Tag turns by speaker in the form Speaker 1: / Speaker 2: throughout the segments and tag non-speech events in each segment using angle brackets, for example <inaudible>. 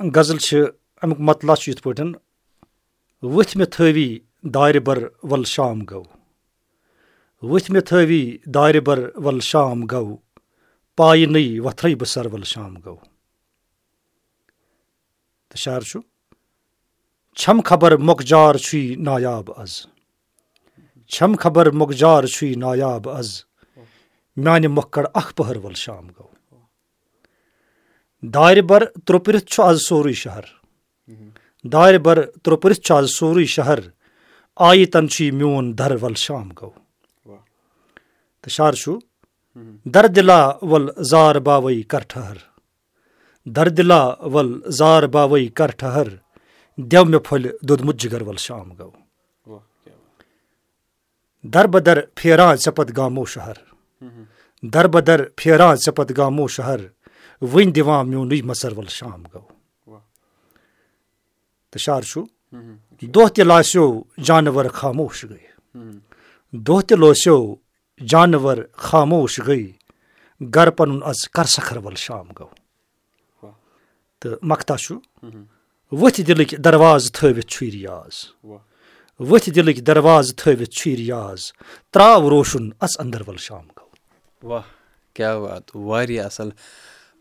Speaker 1: غزل چھِ اَمیُک مطلب چھُ یِتھ پٲٹھۍ ؤتھۍ مےٚ تھٲوی دارِ بَر وَل شام گوٚو ؤتھۍ مےٚ تھٲوی دارِ بَر وَل شام گوٚو پایہِ نٔے وۄتھرَے بہٕ سَر وَل شام گوٚو تہٕ شہر چھُ چھَم خبر مۄکجار چھُے نایاب آز چھَم خبر مۄکجار چھُے نایاب آز میانہِ مۄکھکڑ اکھ پٔہر وَل شام گوٚو دارِ بَر ترٛوپرِتھ چھُ آز سورُے شہر دارِ بَر ترٛوپرِتھ چھُ آز سورُے شہر آیہِ تَن چھُے میون دَر وَل شام گوٚو تہٕ شہر چھُ دردِلا وَل زار باوے کر ٹھہر دردِلا وَل زار باوے کر ٹھہر دٮ۪و مےٚ پھٔلہِ دوٚدمُت جِگر وَل شام گوٚو دربدر پھیران ژےٚ پَتہٕ گامو شہر دربدر پھیران ژےٚ پَتہٕ گامو شہر وٕنۍ دِوان میونُے مَژَر وَل شام گوٚو تہٕ شہر چھُ دۄہ تہِ لاسیو جانور خاموش گٔے دۄہ تہِ لوسیو جانور خاموش گٔے گرٕ پَنُن اَز کر سَکھر وَل شام گوٚو تہٕ مکھتا چھُ ؤتھۍ دِلٕکۍ دروازٕ تھٲوِتھ چھُے رِیاض ؤتھۍ دِلٕکۍ دروازٕ تھٲوِتھ چھُے رِیاض ترٛاو روشُن اَژ اَندر وَل شام گوٚو
Speaker 2: واہ کیٛاہ وات واریاہ اَصٕل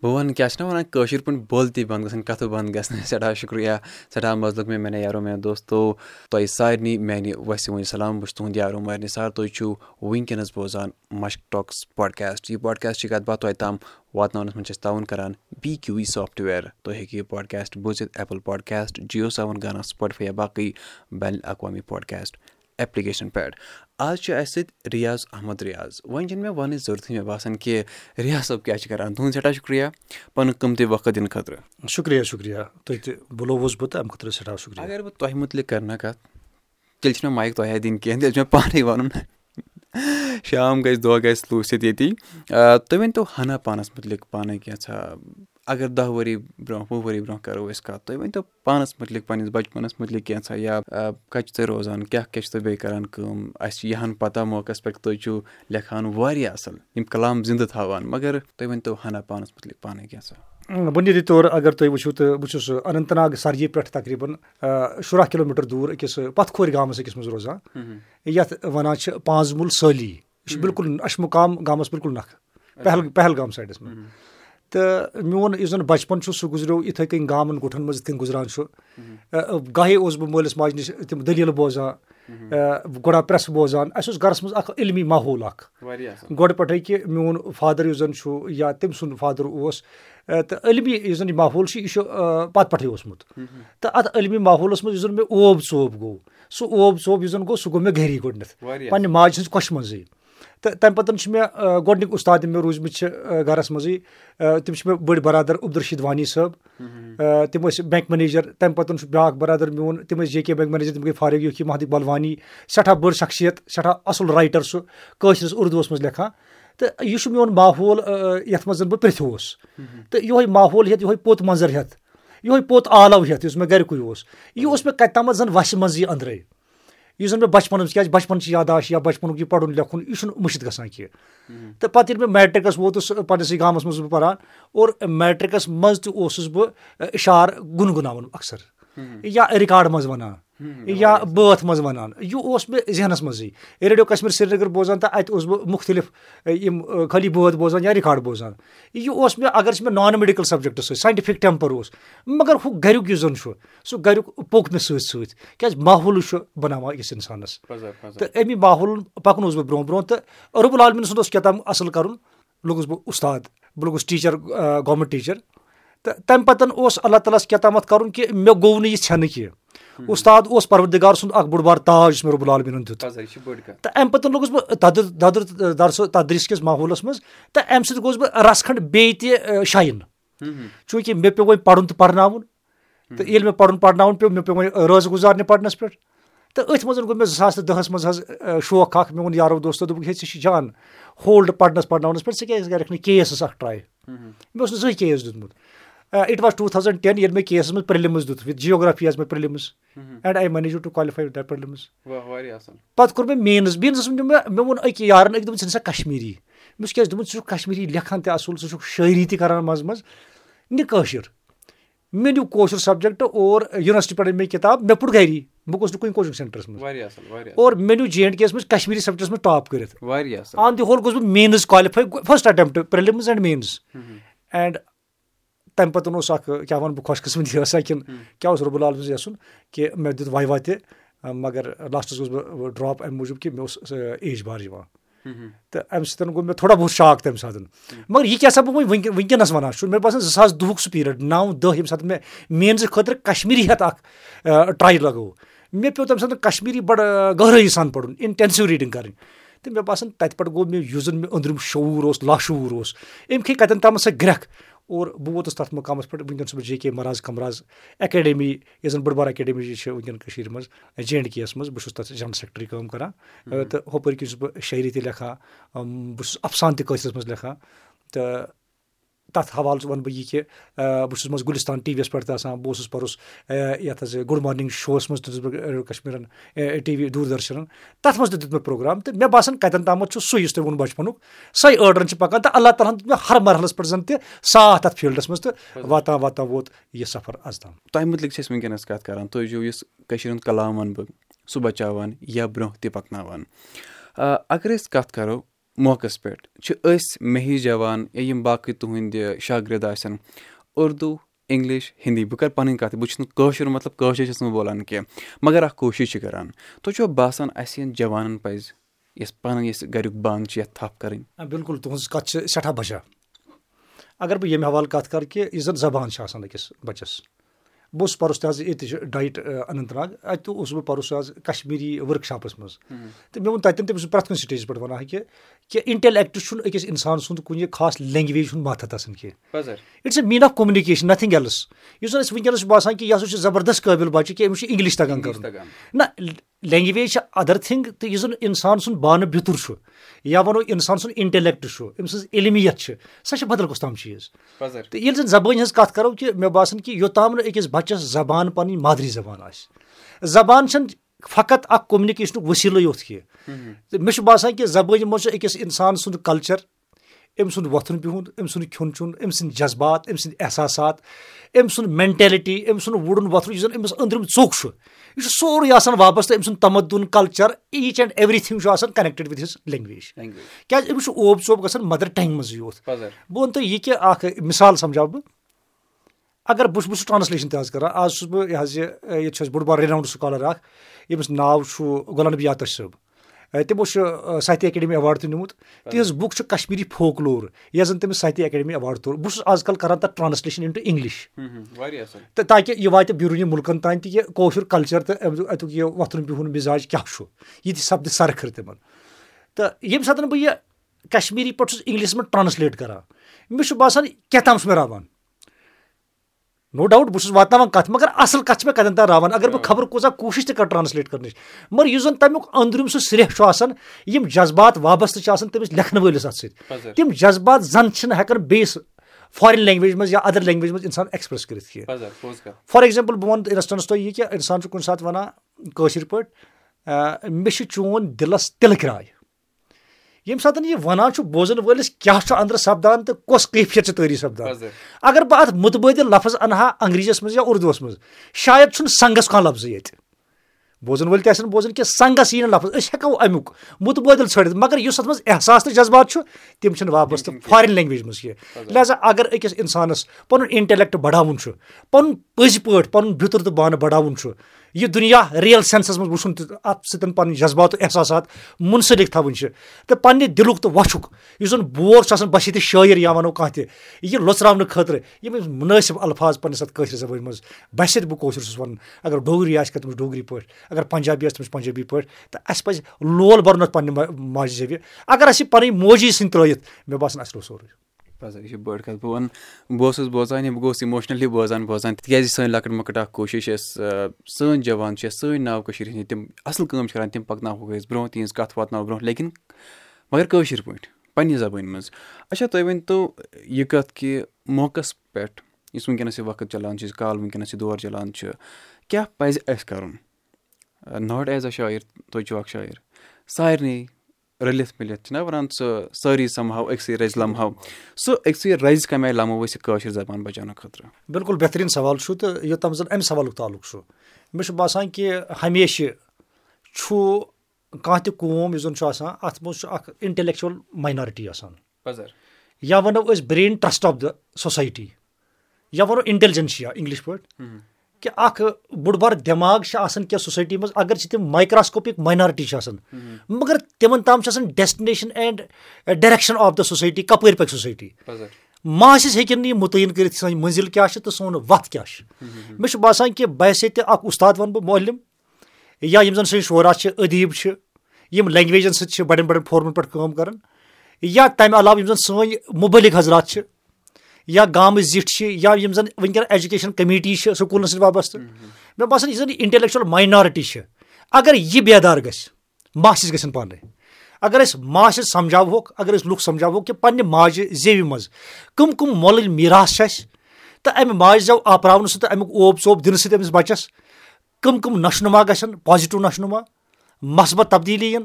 Speaker 2: بہٕ وَنہٕ کیٛاہ چھِ نہ وَنان کٲشِر پٲٹھۍ بولتی بنٛد گژھان کَتھٕ بنٛد گژھنہٕ <laughs> سٮ۪ٹھاہ شُکریہ سٮ۪ٹھاہ مَزٕ لوٚگ مےٚ میانہِ یارو میانہِ دوستو تۄہہِ سارنٕے میانہِ وسہِ وۄنۍ سلام بہٕ چھُس تُہُنٛد یارو مارنہِ سار تُہۍ چھِو وٕنکیٚنَس بوزان مشک ٹاکٕس پاڈکاسٹ یہِ پاڈکاسٹ چھِ کَتھ باتھ تۄہہِ تام واتناونَس منٛز چھِ أسۍ تعاوُن کَران بی کیوٗ وی سافٹوِیَر تُہۍ ہیٚکِو یہِ پاڈکاسٹ بوٗزِتھ ایپٕل پاڈکاسٹ جِیو سیوَن گانا سٕپاٹفاے یا باقٕے بین الاقوامی پاڈکاسٹ ایپلِکیشَن پٮ۪ٹھ آز چھُ اَسہِ سۭتۍ رِیاض احمد رِیاض۔ وۄنۍ چھِنہٕ مےٚ وَنٕچ ضوٚرتھٕے مےٚ باسان کہِ رِیاض صٲب کیٛاہ چھِ کَران؟ تُہُنٛد سٮ۪ٹھاہ شُکریہ۔ پَنُن قۭمتی وقت دِنہٕ خٲطرٕ۔
Speaker 1: شُکریہ شُکریہ۔ تُہۍ تہِ بُلووُس بہٕ تہٕ اَمہِ خٲطرٕ سٮ۪ٹھاہ شُکریہ۔
Speaker 2: اگر بہٕ تۄہہِ مُتعلِق کَرٕ نا کَتھ تیٚلہِ چھِنہٕ مایِک تۄہہِ دِنۍ کینٛہہ تیٚلہِ چھُ مےٚ پانَے وَنُن۔ شام گژھِ دۄہ گژھِ لوٗسِتھ ییٚتی۔ تُہۍ ؤنۍتو ہنا پانَس مُتعلِق پانَے کینٛژھا اگر دَہ ؤری برونٛہہ وُہ ؤری برونٛہہ کَرو أسۍ کَتھ تُہۍ ؤنۍتو پانَس مُتعلِق پنٛنِس بَچپَنَس مُتعلِق کینٛژھا یا کَتہِ چھُو تُہۍ روزان کیٛاہ کیٛاہ چھُو تُہۍ بیٚیہِ کَران کٲم؟ اَسہِ چھِ یہِ ہَن پَتہ موقعَس پٮ۪ٹھ تُہۍ چھُو لیکھان واریاہ اَصٕل یِم کَلام زِندٕ تھاوان مگر تُہۍ ؤنۍتو ہنا پانَس مُتعلِق پانَے کینٛژھا
Speaker 1: بُنیٲدی طور اگر تُہۍ وٕچھِو تہٕ بہٕ چھُس اننت ناگ سرجی پٮ۪ٹھ تقریٖباً شُراہ کِلوٗ میٖٹر دوٗر أکِس پَتھ کھورِ گامَس أکِس منٛز روزان یَتھ وَنان چھِ پانٛژھ مُل سٲلی یہِ چھُ بِلکُل اَشمُقام گامَس بِلکُل نکھٕ پہل پہلگام سایڈَس منٛز تہٕ میون یُس زَن بَچپَن چھُ سُہ گُزریو یِتھَے کٔنۍ گامَن گُٹھَن منٛز یِتھ کٔنۍ گُزران چھُ۔ گاہے اوسُس بہٕ مٲلِس ماجہِ نِش تِم دٔلیٖلہٕ بوزان۔ گۄڈا پرٛٮ۪سہٕ بوزان۔ اَسہِ اوس گَرَس منٛز اَکھ علمی ماحول اَکھ۔ گۄڈٕ پٮ۪ٹھَے کہِ میون فادَر یُس زَن چھُ یا تٔمۍ سُنٛد فادَر اوس تہٕ علمی یُس زَن یہِ ماحول چھُ یہِ چھُ پَتہٕ پٮ۪ٹھَے اوسمُت۔ تہٕ اَتھ علمی ماحولَس منٛز یُس زَن مےٚ اوب ژوب گوٚو سُہ اوب ژوب یُس زَن گوٚو سُہ گوٚو مےٚ گَری گۄڈنٮ۪تھ۔ پنٛنہِ ماجہِ ہِنٛز کۄچھِ منٛزٕے تہٕ تَمہِ پَتہٕ چھِ مےٚ گۄڈنِکۍ اُستاد یِم مےٚ روٗزمٕتۍ چھِ گَرَس منٛزٕے تِم چھِ مےٚ بٔڑۍ بَرادَر عبدالرشیٖد وانی صٲب تِم ٲسۍ بٮ۪نٛک مَنیجَر تَمہِ پَتہٕ چھُ بیٛاکھ بَرادَر میون تِم ٲسۍ جے کے بٮ۪نٛک مَنیجَر تِم گٔے فاروق یوٗکی محدِق بَلوانی سٮ۪ٹھاہ بٔڑ شخصیت سٮ۪ٹھاہ اَصٕل رایٹَر سُہ کٲشرِس اُردوٗوَس منٛز لیکھان۔ تہٕ یہِ چھُ میون ماحول یَتھ منٛز زَن بہٕ پِرٛژھیوُس تہٕ یِہوے ماحول ہیٚتھ یِہوے پوٚت منظر ہیٚتھ یِہوے پوٚت آلو ہیٚتھ یُس مےٚ گَرِکُے اوس یہِ اوس مےٚ کَتہِ تامَتھ زَن وَسہِ منٛزٕے أنٛدرَے یُس زَن مےٚ بَچپَنَس کیٛازِ بَچپَنچہِ یاداش یا بَچپَنُک یہِ پَرُن لیکھُن یہِ چھُنہٕ مٔشِد گژھان کینٛہہ۔ تہٕ پَتہٕ ییٚلہِ مےٚ میٹرِکَس ووتُس پنٛنِسٕے گامَس منٛز بہٕ پَران اور میٹرِکَس منٛز تہِ اوسُس بہٕ اِشار گُنگُناوُن اَکثر یا رِکاڈ منٛز وَنان یا بٲتھ منٛز وَنان۔ یہِ اوس مےٚ ذہنَس منٛزٕے۔ ریڈیو کَشمیٖر سرینگر بوزان تہٕ اَتہِ اوسُس بہٕ مُختٔلِف یِم خٲلی بٲتھ بوزان یا رِکاڈ بوزان۔ یہِ اوس مےٚ اگر چھِ مےٚ نان میڈِکَل سَبجَکٹ سۭتۍ ساینٹِفِک ٹٮ۪مپَر اوس۔ مگر ہُہ گَریُک یُس زَن چھُ سُہ گَریُک پوٚک مےٚ سۭتۍ سۭتۍ کیٛازِ ماحولٕے چھُ بَناوان أکِس اِنسانَس۔ تہٕ اَمی ماحول پَکنووُس بہٕ برونٛہہ برونٛہہ تہٕ رۄب العالمیٖن سُنٛد اوس کیٛاہ تام اَصٕل کَرُن؟ لوٚگُس بہٕ اُستاد بہٕ لوٚگُس ٹیٖچَر گورمٮ۪نٛٹ ٹیٖچَر تہٕ تَمہِ پَتہٕ اوس اللہ تعالیٰ ہَس کیٛاہ تامَتھ کَرُن کہِ مےٚ گوٚو نہٕ یہِ ژھٮ۪نہٕ کینٛہہ اُستاد اوس پَروَردِگار سُنٛد اکھ بوٚڑ بار تاج یُس مےٚ رۄب العالمیٖنَن دیُت تہٕ اَمہِ پَتہٕ لوٚگُس بہٕ دۄدُر دۄدُر دَرسہٕ تَدریٖس کِس ماحولَس منٛز تہٕ اَمہِ سۭتۍ گوٚوُس بہٕ رَژھ کھنٛڈ بیٚیہِ تہِ شایِن چوٗنٛکہِ مےٚ پیوٚو وۄنۍ پَرُن تہٕ پَرناوُن تہٕ ییٚلہِ مےٚ پَرُن پَرناوُن پیوٚو مےٚ پیوٚو وۄنۍ رٲزٕ گُزارنہِ پَرنَس پٮ۪ٹھ تہٕ أتھۍ منٛز گوٚو مےٚ زٕ ساس تہٕ دَہَس منٛز حظ شوق اکھ مےٚ ووٚن یارو دوستو دوٚپُکھ ہے ژےٚ چھُ جان ہولڈ پَرنَس پَرناونَس پٮ۪ٹھ ژٕ کیازِ کَرکھ نہٕ کیسَس اکھ ٹراے مےٚ اوس نہٕ زٕہٕنۍ کیس دیُتمُت it was two thousand ten ییٚلہِ مےٚ کیسَس منٛز پرٛلِمٕز دیُت وِتھ جیوگرافی ایز مےٚ prelims and I manage to qualify with prelims پَتہٕ کوٚر مےٚ مینٕز مینٕزَس منٛز نیوٗ مےٚ مےٚ ووٚن أکۍ یارَن أکۍ دوٚپُن ژٕ نِسا کَشمیٖری مےٚ اوس کیٛازِ دوٚپمُت ژٕ چھُکھ کَشمیٖری لیکھان تہِ اَصٕل ژٕ چھُکھ شٲعری تہِ کَران منٛزٕ منٛز نہِ کٲشِر مےٚ نیوٗ کٲشُر سَبجَکٹ اور یوٗنیورسٹی پٮ۪ٹھ أنۍ مےٚ کِتاب مےٚ پوٚر گَری بہٕ گوٚژھ نہٕ کُنہِ کوچِنٛگ سٮ۪نٹرَس منٛز اور مےٚ نیوٗ جے اینٛڈ کے یَس منٛز کَشمیٖری سَبجَکٹَس منٛز ٹاپ کٔرِتھ آن دِ ہول گوٚژھ بہٕ mains qualify first attempt prelims and mains and تَمہِ پَتہٕ اوس اکھ کیاہ وَنہٕ بہٕ خۄش قٕسمتی ٲسا کِنہٕ کیاہ اوس رۄبُل عالمَس یَژھُن کہِ مےٚ دیُت واے وا تہِ مگر لاسٹَس گوٚژھ بہٕ ڈراپ اَمہِ موٗجوٗب کہِ مےٚ اوس ایج بار یِوان تہٕ اَمہِ سۭتۍ گوٚو مےٚ تھوڑا بہت شاک تَمہِ ساتہٕ مگر یہِ کیاہ سا بہٕ وۄنۍ وٕنکیٚنَس وَنان چھُ مےٚ باسان زٕ ساس دُہُک سُہ پیٖرِیڈ نَو دہ ییٚمہِ ساتہٕ مےٚ مینزٕ خٲطرٕ کَشمیٖری ہٮ۪تھ اکھ ٹراے لگوو مےٚ پیوٚو تَمہِ ساتہٕ کَشمیٖری بَڑٕ گہرٲیی سان پَرُن اِنٹینسِو ریٖڈِنٛگ کَرٕنۍ تہٕ مےٚ باسان تَتہِ پٮ۪ٹھ گوٚو مےٚ یُس زَن مےٚ أنٛدرِم شعوٗر اوس لاشوٗر اوس أمۍ کھے کَتٮ۪ن تامَتھ سۄ گرٛٮ۪کھ اور بہٕ ووتُس تَتھ مُقامَس پٮ۪ٹھ وٕنکیٚن چھُس بہٕ جے کے مَراز کَمراز اٮ۪کیڈمی یۄس زَن بٔڑ بار اٮ۪کیڈمی چھِ وٕنکیٚن کٔشیٖرِ منٛز جے اینٛڈ کے یَس منٛز بہٕ چھُس تَتھ جنرَل سٮ۪کرٹری کٲم کَران تہٕ ہُپٲرۍ کِنۍ چھُس بہٕ شٲعری تہِ لیکھان بہٕ چھُس اَفسان تہِ کٲشرِس منٛز لیکھان تہٕ تَتھ حوالہٕ وَنہٕ بہٕ یہِ کہِ بہٕ چھُس منٛز گُلِستان ٹی وی یَس پٮ۪ٹھ تہِ آسان بہٕ اوسُس پَرُس یَتھ حظ گُڈ مارنِنٛگ شووَس منٛز تہِ چھُس بہٕ کَشمیٖرَن ٹی وی دوٗردَرشَنَن تَتھ منٛز تہِ دیُت مےٚ پرٛوگرام تہٕ مےٚ باسان کَتٮ۪ن تامَتھ چھُ سُے یُس تۄہہِ ووٚن بَچپَنُک سۄے ٲڈرَن چھِ پَکان تہٕ اللہ تعالیٰ ہَن دیُت مےٚ ہر مرحلَس پٮ۪ٹھ زَن تہِ ساتھ اَتھ فیٖلڈَس منٛز تہٕ واتان واتان ووت یہِ سفر اَز تام۔
Speaker 2: تۄہہِ مُتعلِق چھِ أسۍ وٕنکیٚنَس کَتھ کَران تُہۍ چھُو یُس کٔشیٖرِ ہُنٛد کلام وَنہٕ بہٕ سُہ بَچاوان یا برونٛہہ تہِ پَکناوان۔ اگر أسۍ کَتھ کَرو موقعس پٮ۪ٹھ چھِ أسۍ مے ہی جوان یا یِم باقٕے تُہٕنٛدۍ شاگرِد آسن اُردو اِنٛگلِش ہِندی بہٕ کَرٕ پَنٕنۍ کَتھ بہٕ چھُس نہٕ کٲشُر مطلب کٲشُر چھُس نہٕ بولان کینٛہہ مگر اکھ کوٗشِش چھِ کَران تۄہہِ چھُوا باسان اَسہِ یَن جوانَن پَزِ یۄس پَنٕنۍ یۄس گَریُک بانہٕ چھِ یَتھ تھپھ کَرٕنۍ؟
Speaker 1: بِلکُل تُہٕنٛز کَتھ چھِ سٮ۪ٹھاہ بَجان اگر بہٕ ییٚمہِ حوالہٕ کَتھ کَرٕ کہِ یُس زَن زَبان چھِ آسان أکِس بَچَس بہٕ اوسُس پَرُس تہِ حظ ییٚتہِ چھِ ڈایٹ اننت ناگ اَتہِ تہِ اوسُس بہٕ پَرُس حظ کَشمیٖری ؤرٕک شاپَس منٛز تہٕ مےٚ ووٚن تَتٮ۪ن تہِ بہٕ چھُس پرٛٮ۪تھ کُنہِ سِٹیجَس پٮ۪ٹھ وَنان کہِ کہِ اِنٹَلیکٹ چھُنہٕ أکِس اِنسان سُنٛد کُنہِ خاص لینٛگویج ہُنٛد ماتحت آسان کینٛہہ۔ It's a mean of communication nothing else. یُس زَن اَسہِ وٕنکیٚنَس چھُ باسان کہِ یہِ ہسا چھُ زَبردست قٲبِل بَچہِ کہِ أمِس چھُ اِنٛگلِش تَگان کَرُن۔ نہ لینٛگویج چھِ اَدَر تھِنٛگ تہٕ یُس زَن اِنسان سُنٛد بانہٕ بِتُر چھُ یا وَنو اِنسان سُنٛد اِنٹَلیکٹ چھُ أمۍ سٕنٛز علمِیت چھِ سۄ چھِ بَدل کُس تام چیٖز تہٕ ییٚلہِ زَن زبٲنۍ ہٕنٛز کَتھ کَرو کہِ مےٚ باسان کہِ یوٚتام نہٕ أکِس بَچَس زبان پَنٕنۍ مادری زبان آسہِ زبان چھَنہٕ فقط اکھ کوٚمنِکیشنُک ؤسیٖلٕے یوت کینٛہہ تہٕ مےٚ چھُ باسان کہِ زبٲنۍ منٛز چھُ أکِس اِنسان سُنٛد کَلچَر أمۍ سُنٛد وۄتھُن بِہُن أمۍ سُنٛد کھیوٚن چیوٚن أمۍ سٕنٛدۍ جذبات أمۍ سٕنٛدۍ احساسات أمۍ سُنٛد مٮ۪نٹیلِٹی أمۍ سُنٛد وُڈُن وۄتھُن یُس زَن أمِس أنٛدرِم ژوٚک چھُ یہِ چھُ سورُے آسان وابستہٕ أمۍ سُنٛد تَمدُن culture each and everything چھُ آسان کَنیکٹِڈ وِد ہِز لینٛگویج کیازِ أمِس چھُ اوب ژوٚپ گژھان مَدَر ٹنٛگہِ منٛزٕے یوت بہٕ وَنہٕ تۄہہِ یہِ کہِ اکھ مِثال سَمجاو بہٕ اگر بہٕ چھُس بہٕ چھُس ٹرانسلیشن تہِ حظ کران آز چھُس بہٕ یہِ حظ یہِ ییٚتہِ چھُ اَسہِ بوٚڑ بار رِناوُنڈ سکالر اکھ ییٚمِس ناو چھُ غلام نبی آتش صٲب تِمو چھُ ساہتیہ اکیڈمی ایواڈ تہِ نیوٗمُت تِہنٛز بُک چھِ کشمیٖری فوک لور یۄس زَن تٔمِس ساہتیہ اکیڈمی ایواڈ توٚر بہٕ چھُس آز کل کران تَتھ ٹرانسلیشن اِنٹو اِنگلِش تہٕ تاکہِ یہِ واتہِ بیروٗنی مُلکن تانۍ تہِ یہِ کٲشُر کلچر تہٕ اَتیُک یہِ وۄتھُن بِہُن مِزاج کیاہ چھُ یہِ تہِ سَپدِ سرخر تِمن تہٕ ییٚمہِ ساتہٕ بہٕ یہِ کشمیٖری پٲٹھۍ چھُس اِنگلِشس منٛز ٹرانسلیٹ کران مےٚ چھُ باسان کیاہ تام چھُ مےٚ راوان نو ڈاوُٹ بہٕ چھُس واتناوان کَتھ مگر اَصٕل کَتھ چھِ مےٚ کَتٮ۪ن تام راوان۔ اگر بہٕ خبر کوٗتاہ کوٗشِش تہِ کَرٕ ٹرٛانسلیٹ کَرنٕچ مگر یُس زَن تَمیُک أنٛدرِم سُہ صرف چھُ آسان یِم جذبات وابستہٕ چھِ آسان تٔمِس لیکھنہٕ وٲلِس اَتھ سۭتۍ۔ تِم جذبات زَن چھِنہٕ ہٮ۪کان بیٚیِس فارِن لینٛگویج منٛز یا اَدَر لینٛگویج منٛز اِنسان ایٚکٕسپرٛیس کٔرِتھ کینٛہہ۔ فار ایٚگزامپٕل بہٕ وَنہٕ اِنسٹنس تۄہہِ یہِ کہِ اِنسان چھُ کُنہِ ساتہٕ وَنان کٲشِر پٲٹھۍ مےٚ چھُ چون دِلَس تِلہٕ کراے ییٚمہِ ساتہٕ یہِ وَنان چھُ بوزَن وٲلِس کیاہ چھُ أنٛدرٕ سَپدان تہٕ کۄس کیفیت چھِ تٲری سَپدان؟ اگر بہٕ اَتھ مُتبٲدِل لفظ اَنہٕ ہا انگریٖزیَس منٛز یا اُردوَس منٛز شاید چھُنہٕ سنٛگَس کانٛہہ لفظٕے ییٚتہِ۔ بوزَن وٲلۍ تہِ آسن بوزان کہِ سنٛگَس یی نہٕ لفظ أسۍ ہٮ۪کو اَمیُک مُتبٲدِل ژھٲڑِتھ مگر یُس اَتھ منٛز احساس تہٕ جذبات چھُ تِم چھِنہٕ وابستہٕ فارِن لینٛگویج منٛز کینٛہہ۔ لہٰذا اگر أکِس اِنسانَس پَنُن اِنٹَلیکٹ بَڑاوُن چھُ پَنُن پٔزۍ پٲٹھۍ پَنُن بِتُر تہٕ بانہٕ بَڑاوُن چھُ یہِ دُنیا رِیَل سٮ۪نسَس منٛز وٕچھُن تہٕ اَتھ سۭتۍ پَنٕنۍ جذبات تہٕ احساسات مُنسلِک تھاوٕنۍ چھِ تہٕ پَننہِ دِلُک تہٕ وۄچھُک یُس زَن بور چھُ آسان بَس ییٚتہِ شٲعر یا وَنو کانٛہہ تہِ یہِ لۄژراونہٕ خٲطرٕ یِم مُنٲسِب الفاظ پَننِس اَتھ کٲشِر زبٲنۍ منٛز بَسہِ بہٕ کٲشُر چھُس وَنان اگر ڈوگری آسہِ کَرِ تٔمِس ڈوگری پٲٹھۍ اگر پنجابی آسہِ تٔمِس پنجابی پٲٹھۍ تہٕ اَسہِ پَزِ لول بَرُن اَتھ پَننہِ ماجہِ زیٚوِ اگر اَسہِ یہِ پَنٕنۍ موجی سٕنٛدۍ ترٛٲیِتھ مےٚ باسان اَسہِ روٗد سورُے
Speaker 2: یہِ چھِ بٔڑ کَتھ بہٕ وَنہٕ بہٕ اوسُس بوزان یا بہٕ گوٚوُس اِموشنٔلی بوزان بوزان تِکیازِ سٲنۍ لۄکٕٹ مۄکٕٹ اکھ کوٗشِش ٲس سٲنۍ جوان چھِ سٲنۍ ناو کٔشیٖرِ ہِنٛدۍ تِم اَصٕل کٲم چھِ کَران تِم پَکناوہوکھ أسۍ برونٛہہ تِہِنٛز کَتھ واتناوو برونٛہہ لیکِن مگر کٲشِر پٲٹھۍ پنٛنہِ زبٲنۍ منٛز۔ اچھا تُہۍ ؤنۍتو یہِ کَتھ کہِ موقعس پٮ۪ٹھ یُس وٕنکیٚنَس یہِ وقت چَلان چھُ یُس کال وٕنکیٚنَس یہِ دور چَلان چھُ کیٛاہ پَزِ اَسہِ کَرُن؟ ناٹ ایز اَ شاعر تُہۍ چھُو اَکھ شاعر سارنٕے رٔلِتھ مِلِتھ چھِنہ وَنان سُہ سٲری سَمہاو أکسٕے رَزِ لَمہاو۔ سُہ أکسٕے رَزِ کَمہِ آیہِ لَمو أسۍ یہِ کٲشِر زَبان بَچاونہٕ خٲطرٕ۔
Speaker 1: بِلکُل بہتریٖن سوال چھُ تہٕ یوٚتام زَن اَمہِ سوالُک تعلُق چھُ۔ مےٚ چھُ باسان کہِ ہمیشہِ چھُ کانٛہہ تہِ قوم یُس زَن چھُ آسان اَتھ منٛز چھُ اکھ اِنٹلیکچُوَل ماینارٹی آسان۔ یا وَنو أسۍ brain trust of the society یا وَنو اِنٹیلجَنشیا اِنگلِش پٲٹھۍ کہِ اکھ بوٚڑ بار دٮ۪ماغ چھِ آسان کینٛہہ سوسایٹی منٛز اگر چھِ تِم مایکراسکوپِک ماینارٹی چھِ آسان۔ مگر تِمن تام چھِ آسان destination and direction of the society کَپٲرۍ پَکہِ سوسایٹی ماسِس ہیٚکن نہٕ یہِ مُتعین کٔرِتھ سٲنۍ مٔنزِل کیاہ چھِ تہٕ سون وَتھ کیاہ چھِ۔ مےٚ چھُ باسان کہِ باسے تہِ اکھ اُستاد وَنہٕ بہٕ مولِم یا یِم زَن سٲنۍ شورا چھِ أدیٖب چھِ یِم لینٛگویجَن سۭتۍ چھِ بَڑٮ۪ن بَڑٮ۪ن فورمَن پؠٹھ کٲم کَران۔ یا تَمہِ علاوٕ یِم زَن سٲنۍ مُبلِق حضرات چھِ یا گامٕچ زِٹھۍ چھِ یا یِم زَن وٕنکیٚن ایجوکیشَن کٔمیٖٹی چھِ سکوٗلَن سۭتۍ وابستہٕ مےٚ باسان یُس زَن یہِ اِنٹلیکچُوَل ماینارٹی چھِ اگر یہِ بیدار گژھِ ماسِس گژھن پانَے اگر أسۍ ماسہِ سَمجھاوہوکھ اگر أسۍ لُکھ سَمجھاوہوکھ کہِ پنٕنہِ ماجہِ زیوِ منٛز کٕم کٕم مۄلٕنۍ میٖراث چھِ اَسہِ تہٕ اَمہِ ماجہِ زؠو آپراونہٕ سۭتۍ تہٕ اَمیُک اوپ ژوٚپ دِنہٕ سۭتۍ أمِس بَچَس کٕم کٕم نشنُما گژھن پازِٹِو نشنُما مَثبت تبدیٖلی یِن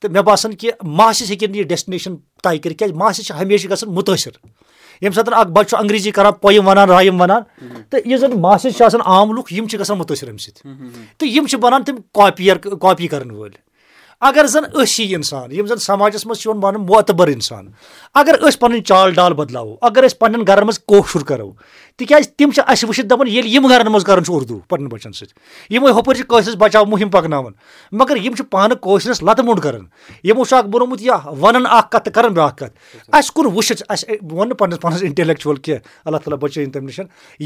Speaker 1: تہٕ مےٚ باسان کہِ ماسِس ہیٚکن نہٕ یہِ ڈیسٹِنیشَن طے کٔرِتھ کیازِ ماسِس چھِ ہمیشہِ گژھان مُتٲثر۔ ییٚمہِ ساتہٕ اکھ بَچہِ چھُ انگریٖزی کران پویم وَنان رایِم وَنان تہٕ یُس زَن ماسِز چھِ آسان عام لُکھ یِم چھِ گژھان مُتٲثر اَمہِ سۭتۍ۔ تہٕ یِم چھِ بَنان تِم کاپیر کاپی کرن وٲلۍ۔ اگر زَن أسۍ یی اِنسان یِم زَن سماجَس منٛز چھِ یِوان وَنُن معتبر اِنسان اگر أسۍ پَنٕنۍ چال ڈال بدلاوو اگر أسۍ پَنٕنٮ۪ن گرن منٛز کٲشُر کَرو تِکیازِ تِم چھِ اَسہِ وٕچھِتھ دَپان ییٚلہِ یِم گرن منٛز کَران چھُ اردوٗ پَنٕنٮ۪ن بَچن سۭتۍ یِمے ہُپٲرۍ چھِ کٲشرِس بَچاو مُہِم پَکناوان مگر یِم چھِ پانہٕ کٲشرِس لَتہٕ موٚنٛڈ کَران۔ یِمو چھُ اکھ بوٚرمُت یا وَنان اکھ کَتھ تہٕ کَران بیٛاکھ کَتھ۔ اَسہِ کوٚر وٕچھِتھ اَسہِ وَنہٕ نہٕ پَنٕنِس پانَس اِنٹلیکچُوَل کینٛہہ اللہ تعالیٰ بَچٲیِن تَمہِ نِش۔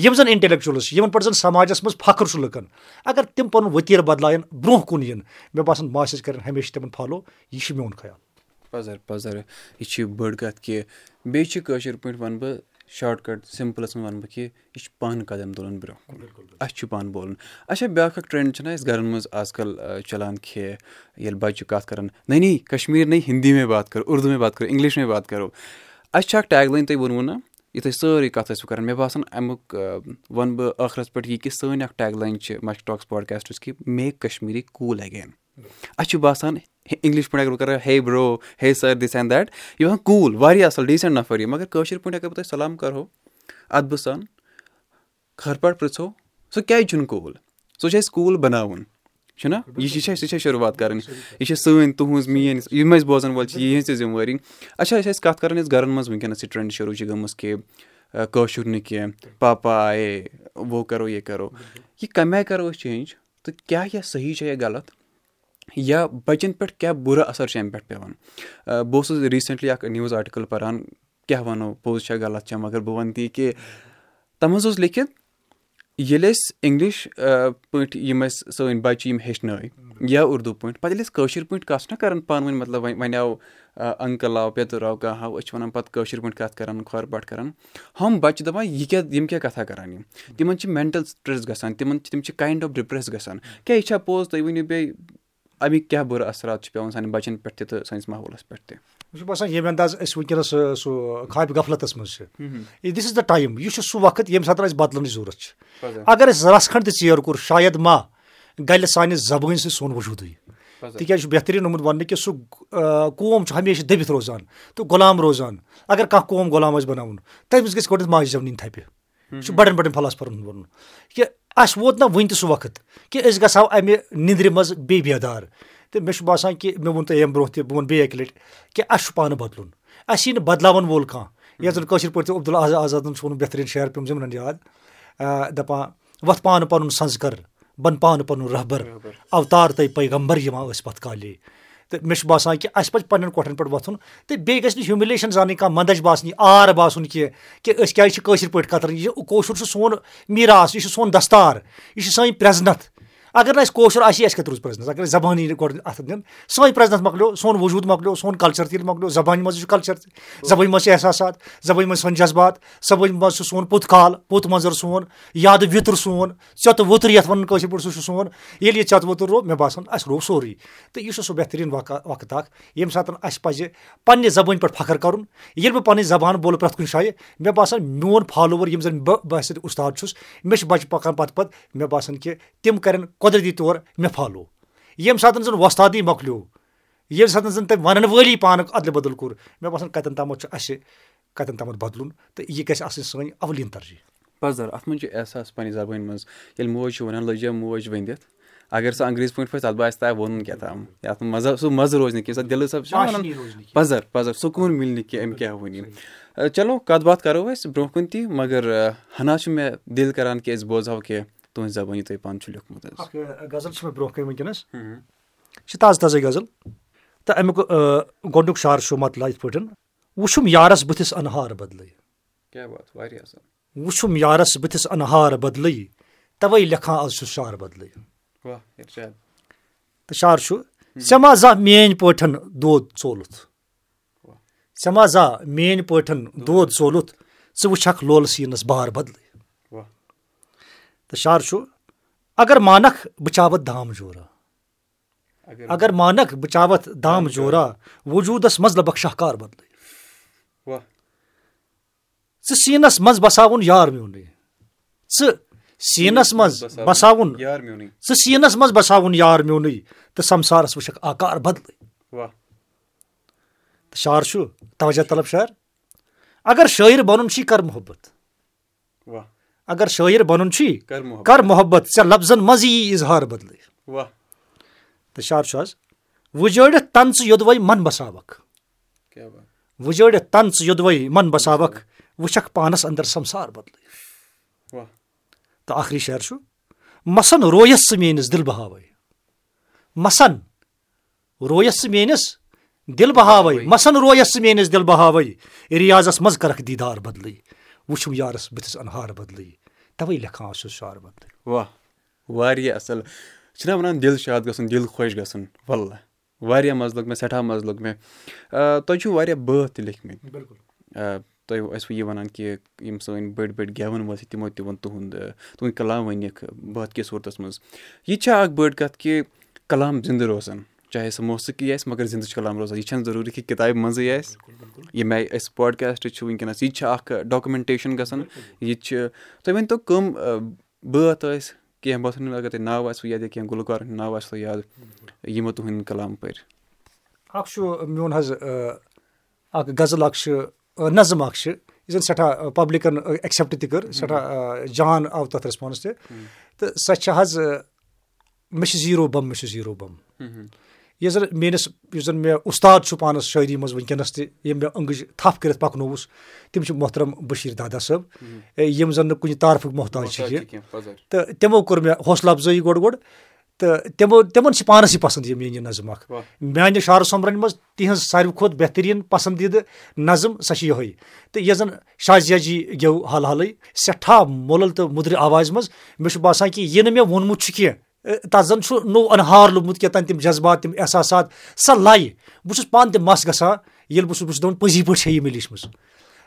Speaker 1: یِم زَن اِنٹلیکچُوَلٕز چھِ یِمَن پؠٹھ زَن سماجَس منٛز فخٕر چھُ لُکَن۔ اگر تِم پَنُن ؤتیٖر بَدلایَن برونٛہہ کُن یِن مےٚ باسان ماسِز کَرن ہمیشہِ تِمَن فالو یہِ چھُ میون خیال۔
Speaker 2: یہِ پٲٹھۍ وَنہٕ بہٕ شاٹ کَٹ سِمپٕلَس منٛز وَنہٕ بہٕ کہِ یہِ چھُ پانہٕ قدم تُلُن برونٛہہ کُن۔ اَسہِ چھُ پانہٕ بولُن۔ اچھا بیٛاکھ اَکھ ٹرٛٮ۪نٛڈ چھُنہ اَسہِ گَرَن منٛز آز کَل چَلان کہِ ییٚلہِ بَچہِ چھِ کَتھ کَران نٔے نی کَشمیٖر نٔے ہِندی میں بات کَرو اُردو میں بات کَرو اِنٛگلِش میں بات کَرو اَسہِ چھِ اَکھ ٹیگ لایِن تۄہہِ ووٚنوُ نہ یُتھ أسۍ سٲرٕے کَتھ ٲسوٕ کَران مےٚ باسان اَمیُک وَنہٕ بہٕ ٲخرَس پٮ۪ٹھ یہِ کہِ سٲنۍ اَکھ ٹیگ لایِن چھِ مَسٹ ٹاکٕس پاڈکاسٹٕس کہِ میک کَشمیٖری کوٗل اگین اَسہِ چھُ باسان اِنٛگلِش پٲٹھۍ اگر بہٕ کَرٕ ہے برو ہے سَر دِس اینڈ دیٹ یہِ باسان کوٗل واریاہ اَصٕل ڈیٖسٮ۪نٛٹ نَفر یہِ مگر کٲشِر پٲٹھۍ اگر بہٕ تۄہہِ سلام کَرہو اَدبہٕ سان پٲٹھۍ پِرٛژھو سُہ کیٛازِ چھُنہٕ کوٗل سُہ چھُ اَسہِ کوٗل بَناوُن چھُنہ یہِ چھِ یہِ چھےٚ شُروعات کَرٕنۍ یہِ چھِ سٲنۍ تُہٕنٛز میٛٲنۍ یِم اَسہِ بوزَن وٲلۍ چھِ یِہٕنٛز تہِ ذِمہٕ وٲری اچھا أسۍ ٲسۍ کَتھ کَران أسۍ گَرَن منٛز وٕنکٮ۪نَس یہِ ٹرٛٮ۪نٛڈ شروٗع چھِ گٔمٕژ کہِ کٲشُر نہٕ کینٛہہ پاپا آیے وہ کَرو یہِ کَرو یہِ کَمہِ آیہِ کَرو أسۍ چینٛج تہٕ کیٛاہ یہِ صحیح چھےٚ یا غلط یا بَچَن پٮ۪ٹھ کیٛاہ بُرٕ اَثر چھُ اَمہِ پٮ۪ٹھ پٮ۪وان بہٕ اوسُس ریٖسٮ۪نٛٹلی اَکھ نِوٕز آٹِکَل پَران کیٛاہ وَنو پوٚز چھےٚ غلط چھےٚ مگر بہٕ وَنہٕ تی کہِ تَتھ منٛز اوس لیکھِتھ ییٚلہِ أسۍ اِنٛگلِش پٲٹھۍ یِم اَسہِ سٲنۍ بَچہِ یِم ہیٚچھنٲے یا اُردو پٲٹھۍ پَتہٕ ییٚلہِ أسۍ کٲشِر پٲٹھۍ کَتھ چھِنہ کَران پانہٕ ؤنۍ مطلب وۄنۍ وۄنۍ آو اَنکَل آو پیٚتٕر آو کانٛہہ آو أسۍ چھِ وَنان پَتہٕ کٲشِر پٲٹھۍ کَتھ کَران کھۄر پٲٹھۍ کَران۔ ہُم بَچہِ دَپان یہِ کیٛاہ یِم کیٛاہ کَتھا کَران یِم؟ تِمَن چھِ مٮ۪نٹَل سٕٹرٛٮ۪س گژھان تِمَن چھِ تِم چھِ کایِنٛڈ آف ڈِپرٛٮ۪س گژھان۔ کیٛاہ یہِ چھا پوٚز؟ تُہۍ ؤنِو بیٚیہِ اَمِکۍ کیٛاہ بُرٕ اَثرات چھِ پٮ۪وان سانٮ۪ن بَچَن پٮ۪ٹھ تہِ تہٕ سٲنِس ماحولَس پٮ۪ٹھ تہِ
Speaker 1: مےٚ چھُ باسان ییٚمہِ اَنداز أسۍ وٕنکیٚنَس سُہ خابہِ غفلَتَس منٛز چھِ دِس اِز د ٹایم یہِ چھُ سُہ وقت ییٚمہِ ساتہٕ اَسہِ بَدلنٕچ ضوٚرَتھ چھِ اگر أسۍ رَژھ کھنٛڈ تہِ ژیر کوٚر شاید ما گَلہِ سانہِ زَبٲنۍ سۭتۍ سون وجوٗدٕے تِکیازِ چھُ بہتریٖن آمُت وَننہٕ کہِ سُہ قوم چھُ ہمیشہِ دٔبِتھ روزان تہٕ غلام روزان اگر کانٛہہ قوم غلام آسہِ بَناوُن تٔمِس گژھِ گۄڈٕنیٚتھ ماجہِ زٮ۪و نِنۍ تھپہِ یہِ چھُ بَڑٮ۪ن بَڑٮ۪ن فلاسفرَن ہُنٛد وَنُن کہِ اَسہِ ووت نہ وٕنہِ تہِ سُہ وقت کہِ أسۍ گژھو اَمہِ نِندرِ منٛز بیٚیہِ بیدار تہٕ مےٚ چھُ باسان کہِ مےٚ ووٚن تۄہہِ اَمہِ برونٛہہ تہِ بہٕ وَنہٕ بیٚیہِ اَکہِ لَٹہِ کہِ اَسہِ چھُ پانہٕ بَدلُن اَسہِ یی نہٕ بَدلاوَن وول کانٛہہ یَتھ زَن کٲشِر پٲٹھۍ تہِ عبدال آزادَن چھُ ووٚنمُت بہتریٖن شہر پیوٚم زِمنَن یاد دَپان وۄتھ پانہٕ پَنُن سَنٛز کَر بَن پانہٕ پَنُن رہبر اَوتار تۄہہِ پیغمبر یِوان ٲسۍ پَتہٕ کالے تہٕ مےٚ چھُ باسان کہِ اَسہِ پَزِ پَنٕنٮ۪ن کۄٹھٮ۪ن پٮ۪ٹھ وۄتھُن۔ تہٕ بیٚیہِ گژھِ نہٕ ہیوٗمِلیشَن زانٕنۍ کانٛہہ مَندَچھ باسنہِ آر باسُن کینٛہہ کہِ أسۍ کیٛازِ چھِ کٲشِر پٲٹھۍ کَتران؟ یہِ کٲشُر چھُ سون میٖراث یہِ چھُ سون دَستار یہِ چھِ سٲنۍ پرٛٮ۪زنَتھ اگر نہٕ اَسہِ کٲشُر آسہِ اَسہِ کَتہِ روٗز پرٛٮ۪زنَس اگر أسۍ زبان یی گۄڈٕ اَتھ دِنہٕ سٲنۍ پرٛٮ۪زنَس مۄکلیو سون وجوٗد مۄکلیو سون کَلچَر تہِ ییٚلہِ مۄکلیو زبانہِ منٛز چھُ کَلچَر تہِ زبٲنۍ منٛز چھِ احساسات زبٲنۍ منٛز چھِ سٲنۍ جذبات زبٲنۍ منٛز چھُ سون پوٚت کال پوٚت منظر سون یادٕ وِتُر سون ژۄتہٕ وُتُر یَتھ وَنان کٲشِر پٲٹھۍ سُہ چھُ سون ییٚلہِ یہِ ژۄتہٕ وُتُر روٗد مےٚ باسان اَسہِ روٗد سورُے۔ تہٕ یہِ چھُ سُہ بہتریٖن وقت اکھ۔ ییٚمہِ ساتہٕ اَسہِ پَزِ پَننہِ زبٲنۍ پؠٹھ فخٕر کَرُن ییٚلہِ بہٕ پَنٕنۍ زبان بولہٕ پرٛؠتھ کُنہِ جایہِ مےٚ باسان میون فالووَر یِم زَن بہٕ سۭتۍ اُستاد چھُس مےٚ چھِ بَچہِ پَکان پَتہٕ پَتہٕ مےٚ باسان کہِ تِم کَرن قۄدرٔتی طور مےٚ فالو ییٚمہِ ساتہٕ زَن وۄستادٕے مۄکلیو ییٚمہِ ساتہٕ زَن تٔمۍ وَنَن وٲلی پانہٕ اَدلہٕ بدل کوٚر مےٚ باسان کَتٮ۪ن تامَتھ چھُ اَسہِ کَتٮ۪ن تامَتھ بدلُن تہٕ یہِ گژھِ آسٕنۍ سٲنۍ اولیٖن ترجیح۔
Speaker 2: پَزر اَتھ منٛز چھُ احساس پَنٕنہِ زَبٲنۍ منٛز ییٚلہِ موج چھِ وَنان لٔجا موج ؤنِتھ اگر سُہ انگریٖزی پٲٹھۍ پھسہِ تَتھ باسہِ تۄہہِ ووٚنُن کیٛاہ تام۔ یَتھ مَزٕ سُہ مَزٕ روزِ نہٕ کینٛہہ سۄ صٲب چھِ پَزر پَزر سکوٗن مِلہِ نہٕ کینٛہہ أمۍ کیٛاہ ووٚن چلو کَتھ باتھ کَرو أسۍ برونٛہہ کُن تہِ مگر ہنا چھُ مےٚ دِل کَران کہِ أسۍ بوزہاو کہِ تُہٕنٛزِ زبٲنۍ تۄہہِ پانہٕ چھُ لیوٗکھمُت
Speaker 1: حظ غزل چھِ مےٚ برونٛہہ کَنۍ وٕنکیٚنَس یہِ چھِ تازٕ تازَے غزل تہٕ اَمیُک گۄڈنیُک شعر چھُ مطلب یِتھ پٲٹھۍ وٕچھُم یارَس بٕتھِس اَنہار بَدلٕے وٕچھُم یارَس بٕتھِس اَنہار بَدلٕے تَوَے لیکھان آز چھُس شعر بَدلٕے تہٕ شعر چھُ ژےٚ ما زانٛہہ میٲنۍ پٲٹھۍ دۄد ژولُتھ ژےٚ ما زانٛہہ میٲنۍ پٲٹھۍ دۄد ژولُتھ ژٕ وٕچھکھ لولہٕ سیٖنَس بار بَدلٕے تہٕ شعر چھُ اگر مانکھ بہٕ چاوَتھ دام جورا۔ اگر مانکھ بہٕ چاوَتھ دام جورا۔ وجوٗدَس منٛز لَبکھ شاہکار بَدلٕے۔ ژٕ سیٖنَس منٛز بَساوُن یار میونُے ژٕ سیٖنَس منٛز بَساوُن ژٕ سیٖنَس منٛز بَساوُن یار میونُے تہٕ سَمسارَس وٕچھکھ آکار بَدلٕے۔ تہٕ شعر چھُ توجہ طلب شعر اگر شٲعر بَنُن چھی کَر محبت اگر شٲعر بَنُن چھی کَر محبت۔ ژےٚ لفظن منٛزٕے یی اِظہار بَدلٕے۔ تہٕ شعر چھُ حظ وُجٲڑِتھ تَن ژٕ یوٚدوَے من بَساوکھ۔ وُجٲڑِتھ تَن ژٕ یوٚدوَے من بَساوکھ وٕچھکھ پانَس اَندَر سَمسار بَدلٕے۔ تہٕ آخری شعر چھُ مَسَن رویَس ژٕ میٲنِس دِل بہاوَے۔ مَسَن رویَس ژٕ میٲنِس دِل بہاوَے۔ مَسَن رویَس ژٕ میٲنِس دِل بہاوَے۔ رِیاضَس منٛز کَرَکھ دیٖدار بَدلٕے۔ وٕچھُم یارَس بٕتھِس اَنہار بَدلٕے تَوَے لیکھان اوسُس
Speaker 2: واہ واریاہ اَصٕل. چھِنہ وَنان دِل شاد گژھُن دِل خۄش گژھُن؟ وَلہ واریاہ مَزٕ لوٚگ مےٚ سٮ۪ٹھاہ مَزٕ لوٚگ مےٚ تۄہہِ چھُو واریاہ بٲتھ تہِ لیکھمٕتۍ؟ تۄہہِ ٲسوٕ یہِ وَنان کہِ یِم سٲنۍ بٔڑۍ بٔڑۍ گٮ۪وَن وٲلۍ چھِ تِمو تہِ ووٚن تُہُنٛد تُہُنٛد کلام ؤنِکھ بٲتھ کِس صوٗرتَس منٛز. یہِ تہِ چھےٚ اَکھ بٔڑ کَتھ کہِ کلام زِندٕ روزان چاہے سُہ موسیٖقی آسہِ مگر زِندٕ چھُ کلام روزان یہِ چھَنہٕ ضروٗری کہِ کِتابہِ منٛزٕے آسہِ۔ ییٚمہِ آیہِ أسۍ پاڈکاسٹ چھُ وٕنکیٚنَس یہِ تہِ چھِ اَکھ ڈاکمٮ۪نٹیشَن گژھان۔ یہِ تہِ چھِ تُہۍ ؤنۍتو کٕم بٲتھ ٲسۍ کینٛہہ بٲتھَن اگر تۄہہِ ناو آسوٕ یاد یا کینٛہہ گُلکارَن ہُنٛد ناو آسوٕ یاد یِمو تُہٕنٛدۍ کلام پٔرۍ۔
Speaker 1: اَکھ چھُ میون حظ اَکھ غزل اَکھ چھِ نظم اَکھ چھِ۔ یُس زَن سٮ۪ٹھاہ پَبلِکَن ایٚکسیٚپٹ تہِ کٔر سٮ۪ٹھاہ جان آو تَتھ ریسپانٕس تہِ۔ تہٕ سۄ چھےٚ حظ مےٚ چھِ زیٖرو بَم مےٚ چھُ زیٖرو بَم یُس زَن میٲنِس یُس زَن مےٚ اُستاد چھُ پانَس شٲعری منٛز وٕنکیٚنَس تہِ ییٚمۍ مےٚ أنٛگٕج تھپھ کٔرِتھ پَکنووُس تِم چھِ محترم بٔشیٖر دادا صٲب یِم زَن نہٕ کُنہِ طارفُک محتاج چھِ کینٛہہ تہٕ تِمو کوٚر مےٚ حوصلہٕ اَفضٲیی گۄڈٕ گۄڈٕ تہٕ تِمو تِمَن چھِ پانَسٕے پَسنٛد یہِ میٲنۍ یہِ نظم اَکھ۔ میانہِ شعر سومبرَن منٛز تِہٕنٛز ساروی کھۄتہٕ بہتریٖن پَسنٛدیٖدٕ نظم سۄ چھِ یِہوے۔ تہٕ یۄس زَن شازیا جی گیٚو حال حالٕے سٮ۪ٹھاہ مۄلل تہٕ مُدرِ آوازِ منٛز مےٚ چھُ باسان کہِ یہِ نہٕ مےٚ ووٚنمُت چھُ کینٛہہ تَتھ زَن چھُ نوٚو اَنہار لوٚگمُت کیٛاہ تام تِم جذبات تِم احساسات سۄ لایہِ بہٕ چھُس پانہٕ تہِ مَس گژھان ییٚلہِ بہٕ چھُس بہٕ چھُس دَپان پٔزی پٲٹھۍ چھےٚ یہِ مےٚ لیٖچھمٕژ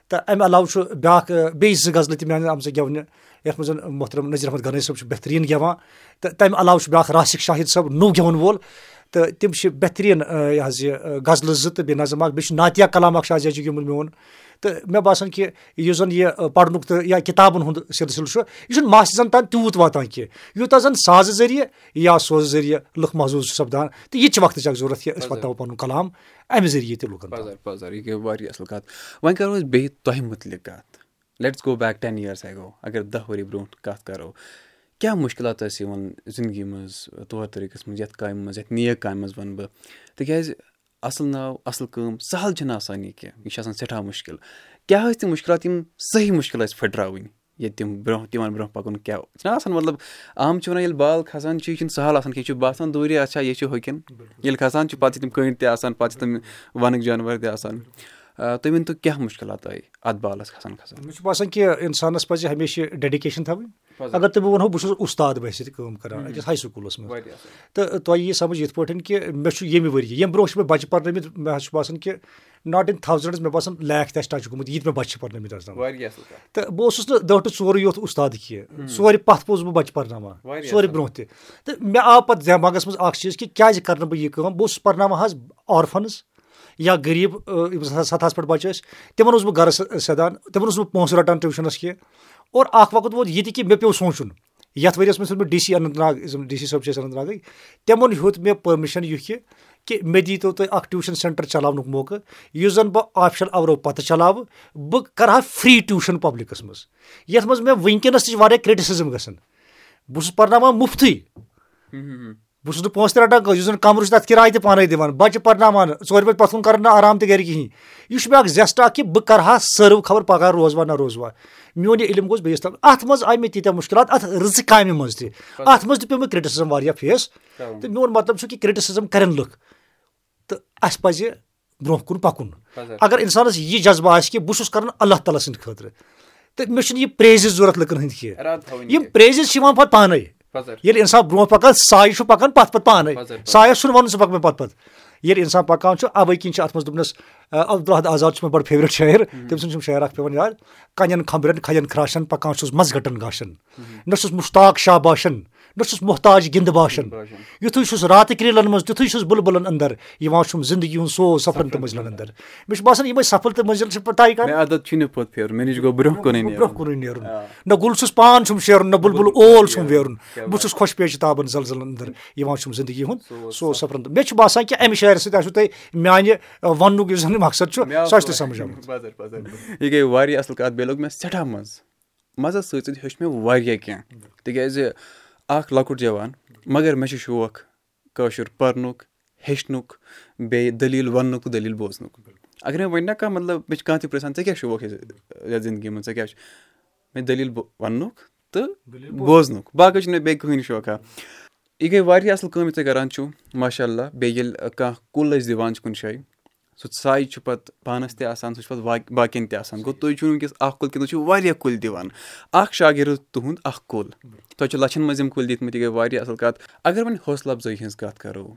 Speaker 1: تہٕ اَمہِ علاوٕ چھُ بیٛاکھ بیٚیہِ زٕ غزلہٕ تہِ آمژٕ گؠونہِ یَتھ منٛز محترم نظیٖر احمد غنٲے صٲب چھُ بہتریٖن گؠوان تہٕ تَمہِ علاوٕ چھُ بیٛاکھ راسِک شاہِد صٲب نوٚو گؠوَن وول تہٕ تِم چھِ بہتریٖن یہِ حظ یہِ غزلہٕ زٕ تہٕ بیٚیہِ نظم اکھ بیٚیہِ چھُ ناتیا کلام اکھ شاہ جی گیومُت میون تہٕ مےٚ باسان کہِ یُس زَن یہِ پَرنُک تہٕ یا کِتابَن ہُنٛد سِلسِلہٕ چھُ یہِ چھُنہٕ ماسہِ تام تیوٗت واتان کینٛہہ یوٗتاہ زَن سازٕ ذٔریعہٕ یا سوزٕ ذٔریعہٕ لُکھ محضوٗظ چھُ سَپدان تہٕ یہِ تہِ چھِ وقتٕچ اکھ ضوٚرتھ کہِ أسۍ واتناوو پَنُن کلام اَمہِ ذٔریعہٕ تہِ لُکَن
Speaker 2: یہِ گٔے واریاہ اَصٕل کَتھ وۄنۍ کَرو أسۍ بیٚیہِ تۄہہِ مُتعلِق کَتھ let's go back ten years ago اگر دَہ ؤری برونٛٹھ کَتھ کَرو کیٛاہ مُشکِلات ٲسۍ یِوان زِندگی منٛز طور طٔریٖقَس منٛز یَتھ کامہِ منٛز یَتھ نیک کامہِ منٛز وَنہٕ بہٕ تِکیٛازِ اَصٕل ناو اَصٕل کٲم سَہل چھِنہٕ آسان یہِ کینٛہہ یہِ چھِ آسان سٮ۪ٹھاہ مُشکِل۔ کیٛاہ ٲسۍ تِم مُشکِلات یِم صحیح مُشکِل ٲسۍ پھٕٹراوٕنۍ؟ ییٚتہِ تِم برونٛہہ تِمَن برونٛہہ پَکُن کیٛاہ؟ چھِنہ آسان مطلب عام چھِ وَنان ییٚلہِ بال کھَسان چھِ یہِ چھِنہٕ سَہل آسان کینٛہہ یہِ چھُ باسان دوٗرے اَچھا یہِ چھُ ہوٚکھٮ۪ن ییٚلہِ کھَسان چھِ پَتہٕ چھِ تِم کٔنٛڈۍ تہِ آسان پَتہٕ چھِ تِم وَنٕکۍ جانوَر تہِ آسان تُہۍ ؤنۍتو کیٛاہ مُشکِلات آیہِ اَتھ بالَس کھَسان کھَسان؟
Speaker 1: مےٚ چھُ باسان کہِ اِنسانَس پَزِ ہمیشہِ ڈیڈِکیشَن تھاوٕنۍ۔ اگر تۄہہِ بہٕ وَنہو بہٕ چھُس اُستاد بٲسِتھ کٲم کَران أکِس ہاے سکوٗلَس منٛز۔ تہٕ تۄہہِ یی سَمٕجھ یِتھ پٲٹھۍ کہِ مےٚ چھُ ییٚمہِ ؤرۍ یہِ ییٚمہِ برونٛہہ چھِ مےٚ بَچہِ پَرنٲومٕتۍ مےٚ حظ چھُ باسان کہِ ناٹ اِن تھاوزَنٛڈٕز مےٚ باسان لیکھ تہِ آسہِ ٹَچ گوٚمُت یہِ تہِ مےٚ بَچہِ چھِ پَرنٲومٕتۍ آسان تہٕ بہٕ اوسُس نہٕ دٔہ ٹُہ ژورُے یوت اُستاد کینٛہہ۔ ژورِ پَتھ پوٚز بہٕ بَچہِ پَرناوان۔ ژورِ برونٛہہ تہِ۔ تہٕ مےٚ آو پَتہٕ دٮ۪ماغَس منٛز اَکھ چیٖز کہِ کیٛازِ کَرٕ نہٕ بہٕ یہِ کٲم؟ بہٕ اوسُس پَرناوان حظ آرفَنٕز یا غریٖب یِم زَن سَتہَس پٮ۪ٹھ بَچہِ ٲسۍ تِمَن اوسُس بہٕ گَرَس سیٚدان تِمَن اوسُس بہٕ پونٛسہٕ رَٹان ٹیوٗشَنَس کینٛہہ اور اَکھ وقت ووت یہِ تہِ کہِ مےٚ پیوٚو سونٛچُن۔ یَتھ ؤرۍ یَس منٛز چھُس بہٕ D C Anantnag D C صٲب چھِ أسۍ اننت ناگٕکۍ تِمَن ہیوٚت مےٚ پٔرمِشَن یہِ کہِ کہِ مےٚ دیٖتو تُہۍ اَکھ ٹیوٗشَن سٮ۪نٹَر چلاونُک موقعہٕ یُس زَن بہٕ آفشَل اَورو پَتہٕ چلاوٕ بہٕ کَرٕ ہا فِرٛی ٹیوٗشَن پَبلِکَس منٛز۔ یَتھ منٛز مےٚ وٕنکیٚنَس تہِ چھِ واریاہ کِرٛٹِسِزٕم گژھان۔ بہٕ چھُس پَرناوان مُفتٕے بہٕ چھُس نہٕ پونٛسہٕ تہِ رَٹان کٲنٛسہِ یُس زَن کَمرٕ چھُ تَتھ کِراے تہِ پانَے دِوان بَچہِ پَرناوان ژورِ بَجہِ پَتھ کُن کَران نہٕ آرام تہِ گَرِ کِہیٖنۍ یہِ چھُ مےٚ اَکھ زٮ۪سٹ اَکھ کہِ بہٕ کَرٕ ہا سٔرٕو خبر پَگاہ روزوا نہ روزوا میون یہِ علم گوٚژھ بیٚیِس تام اَتھ منٛز آیہِ مےٚ تیٖتیٛاہ مُشکِلات اَتھ رٕژٕ کامہِ منٛز تہِ اَتھ منٛز تہِ پیوٚو مےٚ کِرٛٹِسِزٕم واریاہ فیس تہٕ میون مطلب چھُ کہِ کِرٛٹِسِزٕم کَرن لُکھ تہٕ اَسہِ پَزِ برونٛہہ کُن پَکُن اگر اِنسانَس یہِ جذبہٕ آسہِ کہِ بہٕ چھُس کَران اللہ تعالیٰ سٕنٛدِ خٲطرٕ تہٕ مےٚ چھُنہٕ یہِ پرٛیزِز ضوٚرَتھ لُکَن ہٕنٛدۍ کینٛہہ یِم پرٛیزِز چھِ یِوان پَتہٕ پانَے ییٚلہِ اِنسان برونٛہہ پَکان سایہِ چھُ پَکان پَتہٕ پَتہٕ پانَے سایَس چھُنہٕ وَنُن ژٕ پَکھ مےٚ پَتہٕ پَتہٕ ییٚلہِ اِنسان پَکان چھُ اَوَے کِنۍ چھِ اَتھ منٛز دوٚپنَس عبدالحد آزاد چھُ مےٚ بَڑٕ فیورِٹ شٲعر تٔمۍ سُنٛد چھُم شعر اَکھ پٮ۪وان یاد کَنٮ۪ن خبرٮ۪ن کھَجَن خرٛاشَن پَکان چھُس مَزٕ گَٹَن گاشَن نہ چھُس مُشتاق شاہ نہ چھُس محتاج گِنٛدٕ باشَن۔ یُتھُے چھُس راتہٕ کرٛیٖلَن منٛز تیُتھُے چھُس بُلبُلَن اَندَر یِوان چھُم زِندگی ہُنٛد سوز سفرَن تہٕ مٔنٛزلَن اَندَر۔ مےٚ چھُ باسان یِمَے سفر تہٕ مٔنٛزِل چھِ طے کَرٕنۍ۔ برونٛہہ کُنُے نیرُن۔ نہ گُل چھُس پان چھُم شیرُن نہ بُلبُل اول چھُم ویرُن۔ بہٕ چھُس خۄش پیش تابَن زَلزَلَن اَندَر یِوان چھُم زِندگی ہُنٛد سوز سفرَن تہٕ مےٚ چھُ باسان کہِ اَمہِ شعرِ سۭتۍ آسیو تۄہہِ میٛانہِ وَننُک یُس زَن مقصد چھُ سۄ چھِ تۄہہِ سَمٕجھ آمٕژ
Speaker 2: یہِ گٔے واریاہ اَصٕل کَتھ بیٚیہِ لوٚگ مےٚ سٮ۪ٹھاہ مَزٕ مَزَس سۭتۍ سۭتۍ ہیوٚچھ مےٚ واریاہ کینٛہہ۔ تِکیٛازِ اَکھ لۄکُٹ جوان مگر مےٚ چھُ شوق کٲشُر پَرنُک ہیٚچھنُک بیٚیہِ دٔلیٖل وَننُک تہٕ دٔلیٖل بوزنُک۔ اگر مےٚ وَنہِ نہ کانٛہہ مطلب مےٚ چھِ کانٛہہ تہِ پِرٛژھان ژےٚ کیٛاہ شوق یَتھ زِندگی منٛز؟ ژےٚ کیٛاہ چھُ؟ مےٚ دٔلیٖل وَننُک تہٕ بوزنُک۔ باقٕے چھُنہٕ مےٚ بیٚیہِ کٕہٕنۍ شوقا یہِ گٔے واریاہ اَصٕل کٲم یہِ تُہۍ کَران چھُو ماشاء اللہ بیٚیہِ ییٚلہِ کانٛہہ کُل أسۍ دِوان چھِ کُنہِ جایہِ سُہ سایہِ چھُ پَتہٕ پانَس تہِ آسان سُہ چھُ پَتہٕ باقٕیَن تہِ آسان۔ گوٚو تُہۍ چھُو وٕنکٮ۪س اَکھ کُل کِنہٕ تُہۍ چھِو واریاہ کُلۍ دِوان۔ اَکھ شاگِرد تُہُنٛد اَکھ کُل۔ تۄہہِ چھُو لَچھَن منٛز یِم کُلۍ دِتمٕتۍ یہِ گٔے واریاہ اَصٕل کَتھ۔ اگر وۄنۍ حوصلہٕ اَفضٲیی ہِنٛز کَتھ کَرو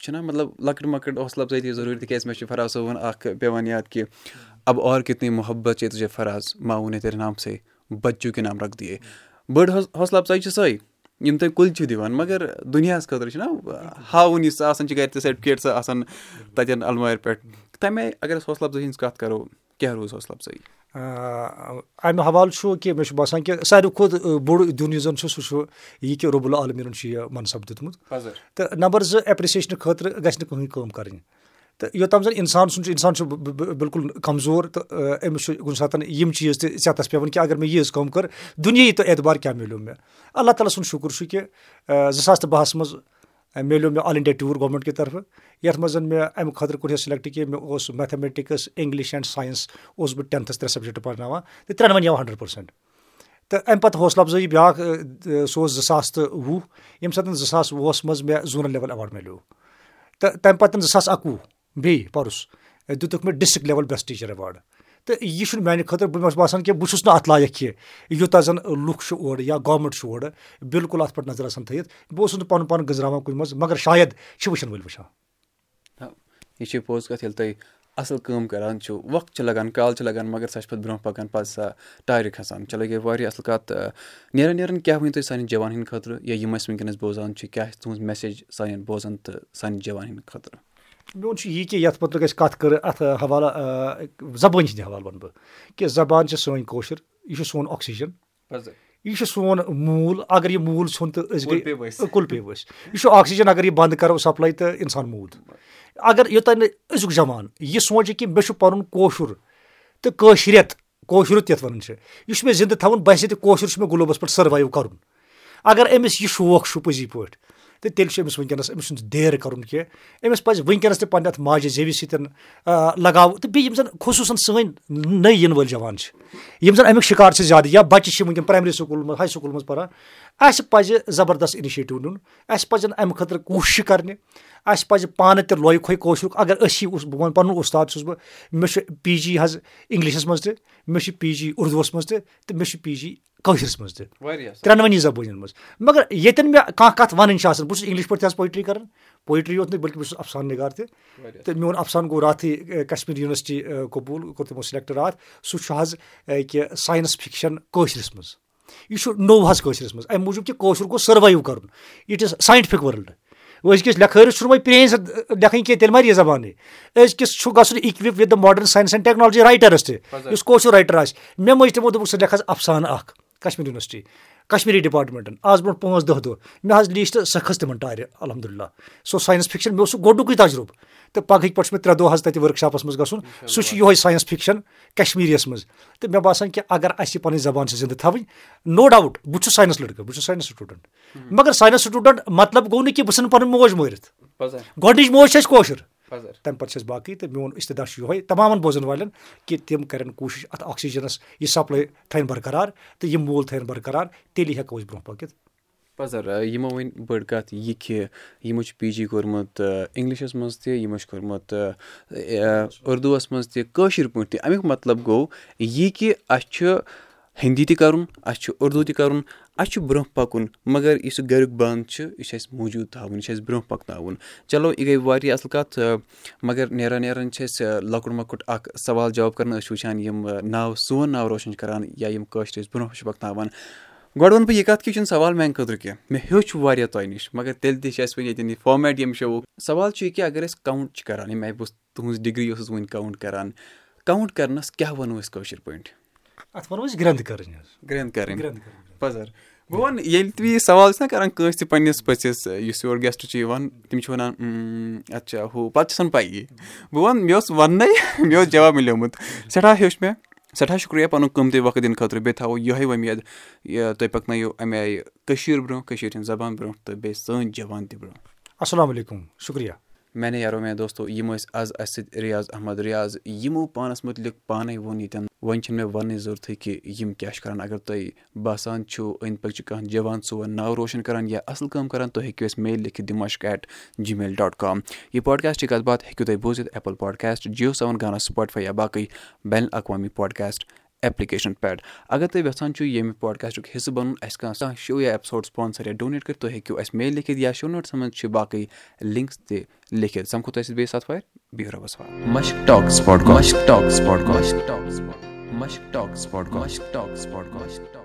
Speaker 2: چھِنہ مطلب لۄکٕٹ مۄکٕٹ حوصلہٕ اَفضٲیی ضروٗری تِکیٛازِ مےٚ چھُ فراز صٲبُن اَکھ پٮ۪وان یاد کہِ اب اور کِتنی محبت چھِ تُجے فراز ماوُن تیرِ نام سے بَچوٗ کے نام رکھ دِیے۔ بٔڑ حوصلہٕ اَفضٲیی چھِ سۄے یِم تۄہہِ کُلۍ چھِو دِوان مگر دُنیاہَس خٲطرٕ چھِنہ ہاوُن یُس آسان چھِ گَرِ تہِ سٔٹفِکیٹ آسان تَتٮ۪ن اَلمارِ پٮ۪ٹھ۔ تَمہِ آیہِ اگر أسۍ حوصلہٕ اَفضٲیی ہِنٛز کَتھ کَرو کیٛاہ روٗز حوصلہٕ اَفضٲیی
Speaker 1: اَمہِ حوالہٕ چھُ کہِ مےٚ چھُ باسان کہِ ساروی کھۄتہٕ بوٚڑ دیُن یُس زَن چھُ سُہ چھُ یہِ کہِ رۄب العالمیٖنَن چھُ یہِ مَنصب دیُتمُت۔ تہٕ نمبر زٕ ایپرِسیشنہٕ خٲطرٕ گژھِ نہٕ کٕہٕنۍ کٲم کَرٕنۍ تہٕ یوٚتام زَن اِنسان سُنٛد چھُ اِنسان چھُ بِلکُل کَمزور تہٕ أمِس چھُ کُنہِ ساتہٕ یِم چیٖز تہِ ژٮ۪تَس پٮ۪وان کہِ اگر مےٚ ییٖژ کٲم کٔر دُنیاہی تہٕ اعتبار کیٛاہ ملیو مےٚ اللہ تعالیٰ سُنٛد شُکُر چھُ کہِ زٕ ساس تہٕ بَہَس منٛز ملیو مےٚ آل اِنڈیا ٹوٗر گورمٮ۪نٛٹ کہِ طرفہٕ یَتھ منٛز مےٚ اَمہِ خٲطرٕ کوٚر ہا سِلٮ۪کٹ کہِ مےٚ اوس میتھامیٹِکٕس اِنٛگلِش اینٛڈ ساینَس اوسُس بہٕ ٹٮ۪نتھَس ترٛےٚ سَبجَکٹ پَرناوان تہٕ ترٛٮ۪ن یِوان ہَنٛڈرَنٛڈ پٔرسَنٛٹ تہٕ اَمہِ پَتہٕ حوصلہٕ اَفضٲیی بیٛاکھ سُہ اوس زٕ ساس تہٕ وُہ ییٚمہِ ساتہٕ زٕ ساس وُہَس منٛز مےٚ زوٗنَل لیوَل اٮ۪واڈ ملیو تہٕ تَمہِ پَتہٕ زٕ ساس اَکوُہ بیٚیہِ پَرُس دِتُکھ مےٚ district level best teacher award تہٕ یہِ چھُنہٕ میانہِ خٲطرٕ مےٚ چھُ باسان کہِ بہٕ چھُس نہٕ اَتھ لایق کینٛہہ یوٗتاہ زَن لُکھ چھُ اورٕ یا گورمٮ۪نٛٹ چھُ اورٕ بِلکُل اَتھ پٮ۪ٹھ نظر آسان تھٲیِتھ بہٕ اوسُس نہٕ پَنُن پان گٔنٛزراوان کُنہِ منٛز مگر شاید چھِ وٕچھان
Speaker 2: یہِ چھِ پوٚز کَتھ ییٚلہِ تُہۍ اَصٕل کٲم کَران چھُو وقت چھِ لَگان کال چھِ لَگان مگر سۄ چھِ پَتہٕ برونٛہہ پَکان پَتہٕ سۄ ٹارِ کھَسان۔ چلو گٔے واریاہ اَصٕل کَتھ۔ نیران نیران کیٛاہ ؤنِو تُہۍ سانٮ۪ن جوان ہِنٛدِ خٲطرٕ یا یِم أسۍ وٕنکٮ۪نَس بوزان چھِ کیٛاہ چھِ تُہٕنٛز میسیج سانٮ۪ن بوزان تہٕ سانہِ جوان ہِنٛدِ خٲطرٕ
Speaker 1: میون چھُ یی کہِ یَتھ مُتعلِق أسۍ کَتھ کٔر اَتھ حوالہٕ زَبٲنۍ ہِنٛدِ حوالہٕ وَنہٕ بہٕ کہِ زبان چھِ سٲنۍ کٲشُر یہِ چھُ سون آکسیٖجَن یہِ چھُ سون موٗل اگر یہِ موٗل ژھیوٚن تہٕ أسۍ گٔے کُل پیٚیہِ ؤسۍ یہِ چھُ آکسیٖجَن اگر یہِ بنٛد کَرو سَپلاے تہٕ اِنسان موٗد اگر یوٚتانۍ نہٕ أزیُک جوان یہِ سونٛچہِ کہِ مےٚ چھُ پَنُن کٲشُر تہٕ کٲشرٮ۪ت کٲشرُت یَتھ وَنان چھِ یہِ چھُ مےٚ زِندٕ تھاوُن باسہِ تہِ کٲشُر چھُ مےٚ گُلوبَس پٮ۪ٹھ سٔروایِو کَرُن اگر أمِس یہِ شوق چھُ پٔزی پٲٹھۍ تہٕ تیٚلہِ چھُ أمِس وٕنکیٚنَس أمِس چھُنہٕ دیر کَرُن کینٛہہ۔ أمِس پَزِ وٕنکیٚنَس تہِ پَننہِ اَتھ ماجہِ زیٚوِ سۭتۍ لگاو۔ تہٕ بیٚیہِ یِم زَن خصوٗصن سٲنۍ نٔے یِنہٕ وٲلۍ جوان چھِ یِم زَن اَمیُک شِکار چھِ زیادٕ یا بَچہِ چھِ وٕنکیٚن پرٛایمری سکوٗلَن منٛز ہاے سکوٗلَن منٛز پَران اَسہِ پَزِ زَبردست اِنِشیٹِو نیُن۔ اَسہِ پَزن اَمہِ خٲطرٕ کوٗشِش کَرنہِ۔ اَسہِ پَزِ پانہٕ تہِ لویہِ کھۄے کٲشرُک اگر أسۍ یہِ بہٕ وَنہٕ پَنُن اُستاد چھُس بہٕ مےٚ چھُ پی جی حظ اِنٛگلِشَس منٛز تہِ مےٚ چھُ پی جی اُردوَس منٛز تہِ تہٕ مےٚ چھُ پی جی کٲشرِس منٛز تہِ۔ ترٛٮ۪نؤنی زبٲنٮ۪ن منٛز۔ مگر ییٚتٮ۪ن مےٚ کانٛہہ کَتھ وَنٕنۍ چھِ آسان بہٕ چھُس اِنٛگلِش پٲٹھۍ تہِ حظ پویٹرٛی کَران۔ پویٹرٛی یوت نہٕ بٔلکہِ بہٕ چھُس اَفسان نِگار تہِ۔ تہٕ میون اَفسان گوٚو راتھٕے کَشمیٖر یوٗنیورسٹی قبوٗل کوٚر تِمو سِلٮ۪کٹ راتھ۔ سُہ چھُ حظ کہِ ساینَس فِکشَن کٲشرِس منٛز۔ یہِ چھُ نوٚو حظ کٲشرِس منٛز۔ اَمہِ موٗجوٗب کہِ کٲشُر گوٚو سٔروایِو کَرُن۔ اِٹ اِز ساینٹِفِک وٲلڈ أزکِس لیکھٲرِس چھُنہٕ وۄنۍ پرٛٲنۍ لیکھٕنۍ کینٛہہ تیٚلہِ مَرِ یہِ زبانٕے۔ أزکِس چھُ گژھُن equip with the modern science and technology writers تہِ۔ یُس کٲشُر رایٹَر آسہِ مےٚ مٔنٛزۍ تِمو دوٚپُکھ ژٕ لیکھ حظ اَفسانہٕ اَکھ کشمیٖر یونیورسٹی کشمیٖری ڈِپاٹمنٹن آز برونٛٹھ پانٛژھ دہ دۄہ مےٚ حظ لیٖچھ تہٕ سۄ کھٔژ تِمن ٹارِ الحمدُاللہ سُہ اوس ساینس فِکشن مےٚ اوس سُہ گۄڈنیُکُے تجرُبہٕ تہٕ پگہٕکۍ پٲٹھۍ چھُ مےٚ ترٛےٚ دۄہ حظ تَتہِ ؤرٕک شاپَس منٛز گژھُن سُہ چھُ یِہوے ساینس فِکشن کشمیٖریَس منٛز تہٕ مےٚ باسان کہِ اگر اَسہِ یہِ پَنٕنۍ زبان چھِ زِندٕ تھاوٕنۍ نو ڈاوُٹ بہٕ چھُس ساینس لٔڑکہٕ بہٕ چھُس ساینس سٹوٗڈنٛٹ مگر ساینس سٹوٗڈنٛٹ مطلب گوٚو نہٕ کہِ بہٕ ژھٕنہٕ پَنُن موج مٲرِتھ گۄڈنِچ موج چھِ اَسہِ کٲشُر تَمہِ پَتہٕ چھِ اَسہِ باقٕے تہٕ میون اِستِدا چھُ یِہوے تَمامَن بوزَن والٮ۪ن کہِ تِم کَرن کوٗشِش اَتھ آکسیٖجنَس یہِ سَپلاے تھاوِنۍ برقرار تہٕ یِم موٗل تھاوِنۍ برقرار تیٚلی ہٮ۪کو أسۍ برونٛہہ پٔکِتھ۔
Speaker 2: پَزر یِمو وۄنۍ بٔڑ کَتھ یہِ کہِ یِمو چھُ پی جی کوٚرمُت اِنٛگلِشَس منٛز تہِ یِمو چھُ کوٚرمُت اُردوَس منٛز تہِ کٲشِر پٲٹھۍ تہِ اَمیُک مطلب گوٚو یہِ کہِ اَسہِ چھُ ہِندی تہِ کَرُن اَسہِ چھُ اُردو تہِ کَرُن اَسہِ چھُ برونٛہہ پَکُن مگر یُس یہِ گَریُک بنٛد چھُ یہِ چھُ اَسہِ موٗجوٗد تھاوُن یہِ چھُ اَسہِ برونٛہہ پَکناوُن۔ چلو یہِ گٔے واریاہ اَصٕل کَتھ مگر نیران نیران چھِ أسۍ لۄکُٹ مۄکُٹ اَکھ سوال جواب کَران أسۍ چھِ وٕچھان یِم ناو سون ناو روشَن چھِ کَران یا یِم کٲشِر أسۍ برونٛہہ چھِ پَکناوان۔ گۄڈٕ وَنہٕ بہٕ یہِ کَتھ کہِ یہِ چھُنہٕ سوال میٛانہِ خٲطرٕ کینٛہہ مےٚ ہیوٚچھ واریاہ تۄہہِ نِش مگر تیٚلہِ تہِ چھِ اَسہِ وۄنۍ ییٚتٮ۪ن یہِ فارمیٹ ییٚمہِ شوُک سوال چھُ یہِ کہِ اگر أسۍ کاوُنٛٹ چھِ کَران ییٚمہِ آیہِ بہٕ تُہٕنٛز ڈِگری ٲسٕس وٕنۍ کاوُنٛٹ کَران کاوُنٛٹ کَرنَس کیٛاہ وَنو أسۍ کٲشِر پٲٹھۍ
Speaker 1: اَتھ وَنو أسۍ گرٛنٛد کَرٕنۍ حظ
Speaker 2: گرٛنٛد کَرٕنۍ پَزر بہٕ وَنہٕ ییٚلہِ تہِ یہِ سوال چھُ نہ کَران کٲنٛسہِ تہِ پنٛنِس پٔژھِس یُس یور گٮ۪سٹ چھُ یِوان تِم چھِ وَنان اچھا ہُہ پَتہٕ چھِ آسان پَیی بہٕ وَنہٕ مےٚ اوس وَننَے مےٚ اوس جواب مِلیومُت سٮ۪ٹھاہ ہیوٚچھ مےٚ سٮ۪ٹھاہ شُکریہ پَنُن قۭمتی وقت دِنہٕ خٲطرٕ بیٚیہِ تھاوو یِہوٚے وۄمید یہِ تُہۍ پَکنٲیِو اَمہِ آیہِ کٔشیٖر برونٛہہ کٔشیٖرِ ہِنٛز زبان برونٛہہ تہٕ بیٚیہِ سٲنۍ جوان تہِ برونٛہہ
Speaker 1: اَسَلامُ علیکُم شُکریہ
Speaker 2: میانے یارو مےٚ دوستو یِم ٲسۍ آز اَسہِ سۭتۍ رِیاض احمد رِیاض یِمو پانَس مُتعلِق پانَے ووٚن ییٚتٮ۪ن وۄنۍ چھِنہٕ مےٚ وَننٕچ ضوٚرتھٕے کہِ یِم کیٛاہ چھِ کَران؟ اگر تۄہہِ باسان چھُو أنٛدۍ پٔکۍ چھِ کانٛہہ جوان ژور ناو روشَن کَران یا اَصٕل کٲم کَران تُہۍ ہیٚکِو اَسہِ میل لیکھِتھ دِماشک at Gmail dot com. یہِ پاڈکاسٹٕچ کَتھ باتھ ہیٚکِو تُہۍ بوٗزِتھ ایپٕل پاڈکاسٹ جِیو سیوَن گانا سٕپاٹفاے یا باقٕے بین الاقوامی پاڈکاسٹ ایپلِکیشَن پٮ۪ٹھ اگر تُہۍ یَژھان چھُو ییٚمہِ پاڈکاسٹُک حِصہٕ بَنُن اَسہِ کانٛہہ کانٛہہ شو یا ایپِسوڈ سپانسَر یا ڈونیٹ کٔرِتھ تُہۍ ہیٚکِو اَسہِ میل لیکھِتھ یا شو نوٹسَن منٛز چھِ باقٕے لِنکٕس تہِ لیکھِتھ۔ سَمکھو تۄہہِ سۭتۍ بیٚیہِ ساتہٕ وارِ۔ بِہِو رۄبَس حوالہٕ